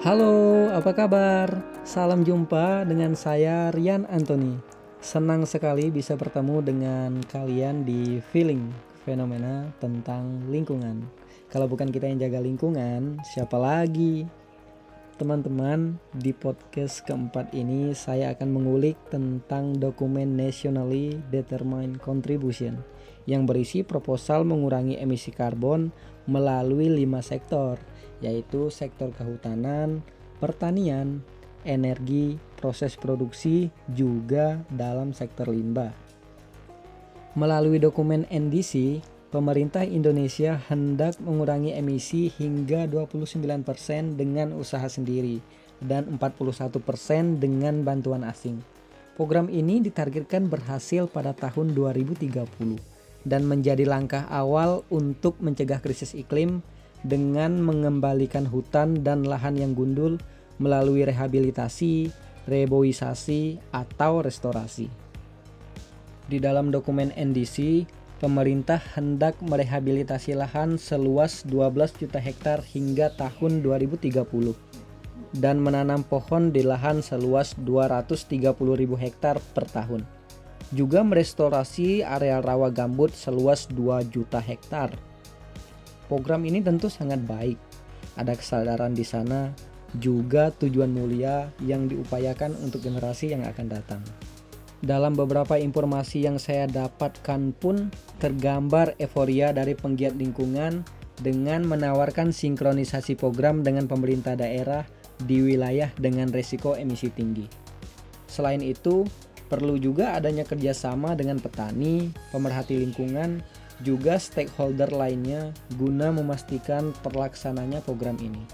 Halo, apa kabar? Salam jumpa dengan saya Rian Anthony. Senang sekali bisa bertemu dengan kalian di Feeling Fenomena tentang lingkungan. Kalau bukan kita yang jaga lingkungan, siapa lagi? Teman-teman, di podcast keempat ini saya akan mengulik tentang dokumen Nationally Determined Contribution yang berisi proposal mengurangi emisi karbon melalui lima sektor, yaitu sektor kehutanan, pertanian, energi, proses produksi, juga dalam sektor limbah. Melalui dokumen NDC, pemerintah Indonesia hendak mengurangi emisi hingga 29% dengan usaha sendiri dan 41% dengan bantuan asing. Program ini ditargetkan berhasil pada tahun 2030 dan menjadi langkah awal untuk mencegah krisis iklim dengan mengembalikan hutan dan lahan yang gundul melalui rehabilitasi, reboisasi, atau restorasi. Di dalam dokumen NDC, pemerintah hendak merehabilitasi lahan seluas 12 juta hektar hingga tahun 2030 dan menanam pohon di lahan seluas 230 ribu hektar per tahun. Juga merestorasi area rawa gambut seluas 2 juta hektar. Program ini tentu sangat baik. Ada kesadaran di sana, juga tujuan mulia yang diupayakan untuk generasi yang akan datang. Dalam beberapa informasi yang saya dapatkan pun tergambar euforia dari penggiat lingkungan dengan menawarkan sinkronisasi program dengan pemerintah daerah di wilayah dengan resiko emisi tinggi. Selain itu, perlu juga adanya kerjasama dengan petani, pemerhati lingkungan, juga stakeholder lainnya guna memastikan terlaksananya program ini.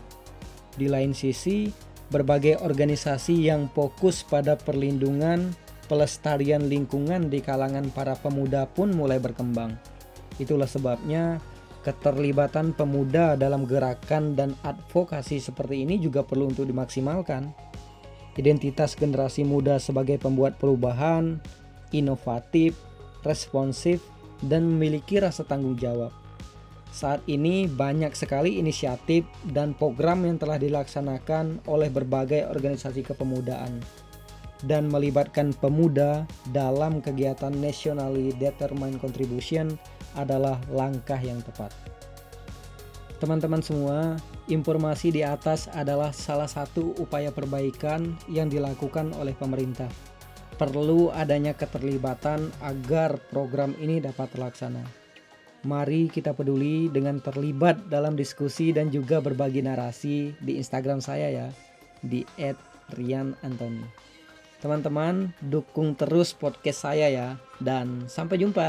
Di lain sisi, berbagai organisasi yang fokus pada perlindungan pelestarian lingkungan di kalangan para pemuda pun mulai berkembang. Itulah sebabnya keterlibatan pemuda dalam gerakan dan advokasi seperti ini juga perlu untuk dimaksimalkan. Identitas generasi muda sebagai pembuat perubahan, inovatif, responsif, dan memiliki rasa tanggung jawab. Saat ini banyak sekali inisiatif dan program yang telah dilaksanakan oleh berbagai organisasi kepemudaan dan melibatkan pemuda dalam kegiatan Nationally Determined Contribution adalah langkah yang tepat. Teman-teman semua, informasi di atas adalah salah satu upaya perbaikan yang dilakukan oleh pemerintah. Perlu adanya keterlibatan agar program ini dapat terlaksana. Mari kita peduli dengan terlibat dalam diskusi dan juga berbagi narasi di Instagram saya ya, di @rianantoni. Teman-teman, dukung terus podcast saya ya. Dan sampai jumpa.